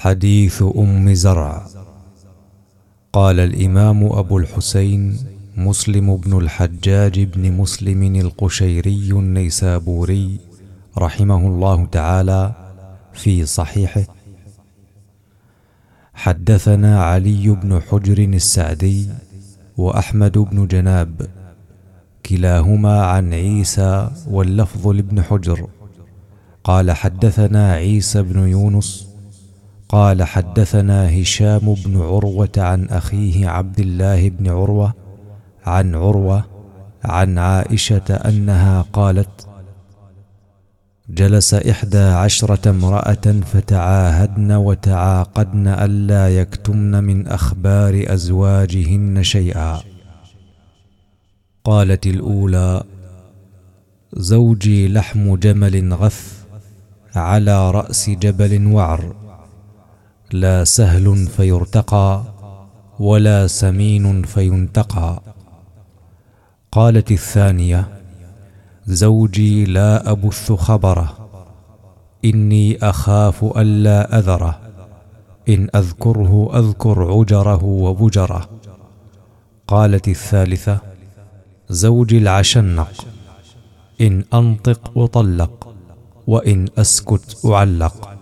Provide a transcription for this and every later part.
حديث أم زرع. قال الإمام أبو الحسين مسلم بن الحجاج بن مسلم القشيري النيسابوري رحمه الله تعالى في صحيحه. حدثنا علي بن حجر السعدي وأحمد بن جناب كلاهما عن عيسى واللفظ لابن حجر. قال حدثنا عيسى بن يونس قال حدثنا هشام بن عروة عن أخيه عبد الله بن عروة عن عروة عن عائشة أنها قالت جلس إحدى عشرة امرأة فتعاهدن وتعاقدن ألا يكتمن من أخبار أزواجهن شيئا. قالت الأولى زوجي لحم جمل غث على رأس جبل وعر. لا سهل فيرتقى ولا سمين فينتقى. قالت الثانية زوجي لا أبث خبره إني أخاف الا أذره إن أذكره أذكر عجره وبجره. قالت الثالثة زوجي العشنق إن أنطق أطلق وإن أسكت أعلق.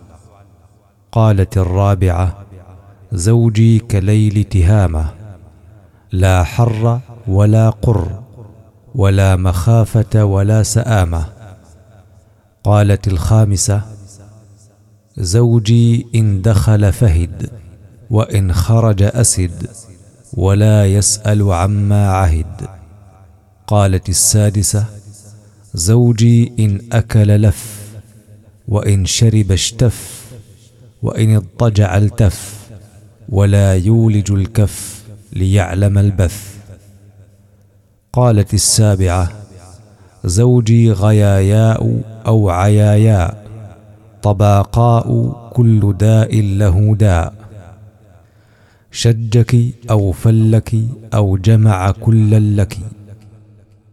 قالت الرابعة زوجي كليل تهامة لا حر ولا قر ولا مخافة ولا سآمة. قالت الخامسة زوجي إن دخل فهد وإن خرج أسد ولا يسأل عما عهد. قالت السادسة زوجي إن أكل لف وإن شرب اشتف وإن اضطجع التف ولا يولج الكف ليعلم البث. قالت السابعة زوجي غياياء أو عياياء طباقاء كل داء له داء. شجك أو فلك أو جمع كلا لك.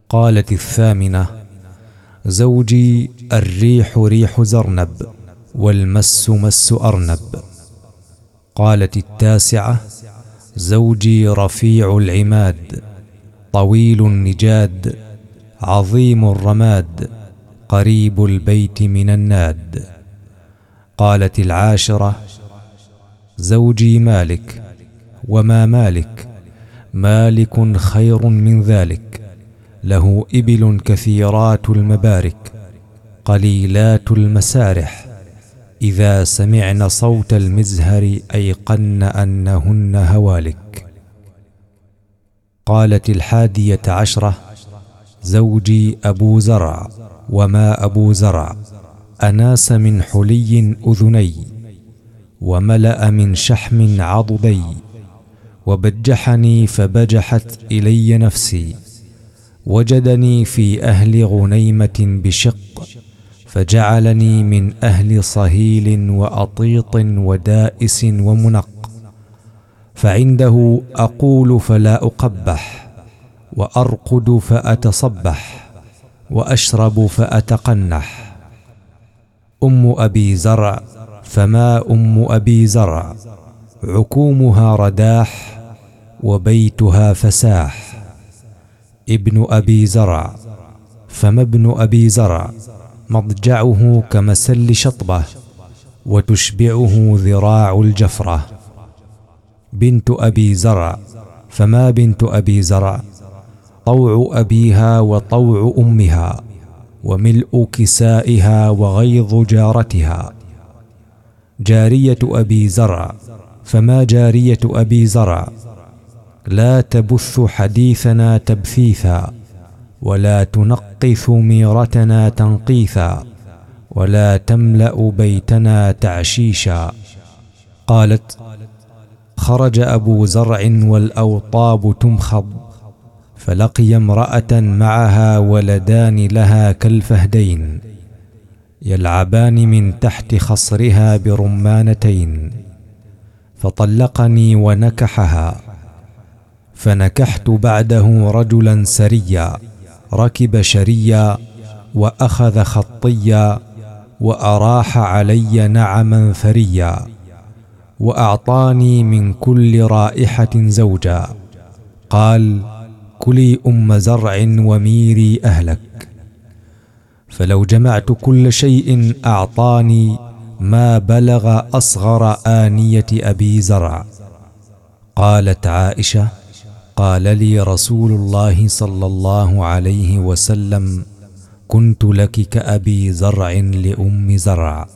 قالت الثامنة زوجي الريح ريح زرنب. والمس مس أرنب. قالت التاسعة زوجي رفيع العماد طويل النجاد عظيم الرماد قريب البيت من الناد. قالت العاشرة زوجي مالك وما مالك؟ مالك خير من ذلك له إبل كثيرات المبارك قليلات المسارح. إذا سمعن صوت المزهر أيقن أنهن هوالك. قالت الحادية عشرة زوجي أبو زرع وما أبو زرع. أناس من حلي أذني وملأ من شحم عضدي. وبجحني فبجحت إلي نفسي. وجدني في أهل غنيمة بشق. فجعلني من أهل صهيل وأطيط ودائس ومنق. فعنده أقول فلا أقبح وأرقد فأتصبح وأشرب فأتقنح. أم أبي زرع فما أم أبي زرع؟ عكومها رداح وبيتها فساح. ابن أبي زرع فما ابن أبي زرع؟ مضجعه كمسل شطبة وتشبعه ذراع الجفرة. بنت أبي زرع فما بنت أبي زرع؟ طوع أبيها وطوع أمها وملء كسائها وغيظ جارتها. جارية أبي زرع فما جارية أبي زرع؟ لا تبث حديثنا تبثيثا. ولا تنقث ميرتنا تنقيثا ولا تملأ بيتنا تعشيشا. قالت خرج أبو زرع والأوطاب تمخض فلقي امرأة معها ولدان لها كالفهدين يلعبان من تحت خصرها برمانتين. فطلقني ونكحها فنكحت بعده رجلا سريا. ركب شريا وأخذ خطيا وأراح علي نعما ثريا وأعطاني من كل رائحة زوجا. قال كلي أم زرع وميري أهلك. فلو جمعت كل شيء أعطاني ما بلغ أصغر آنية أبي زرع. قالت عائشة قال لي رسول الله صلى الله عليه وسلم كنت لك كأبي زرع لأم زرع.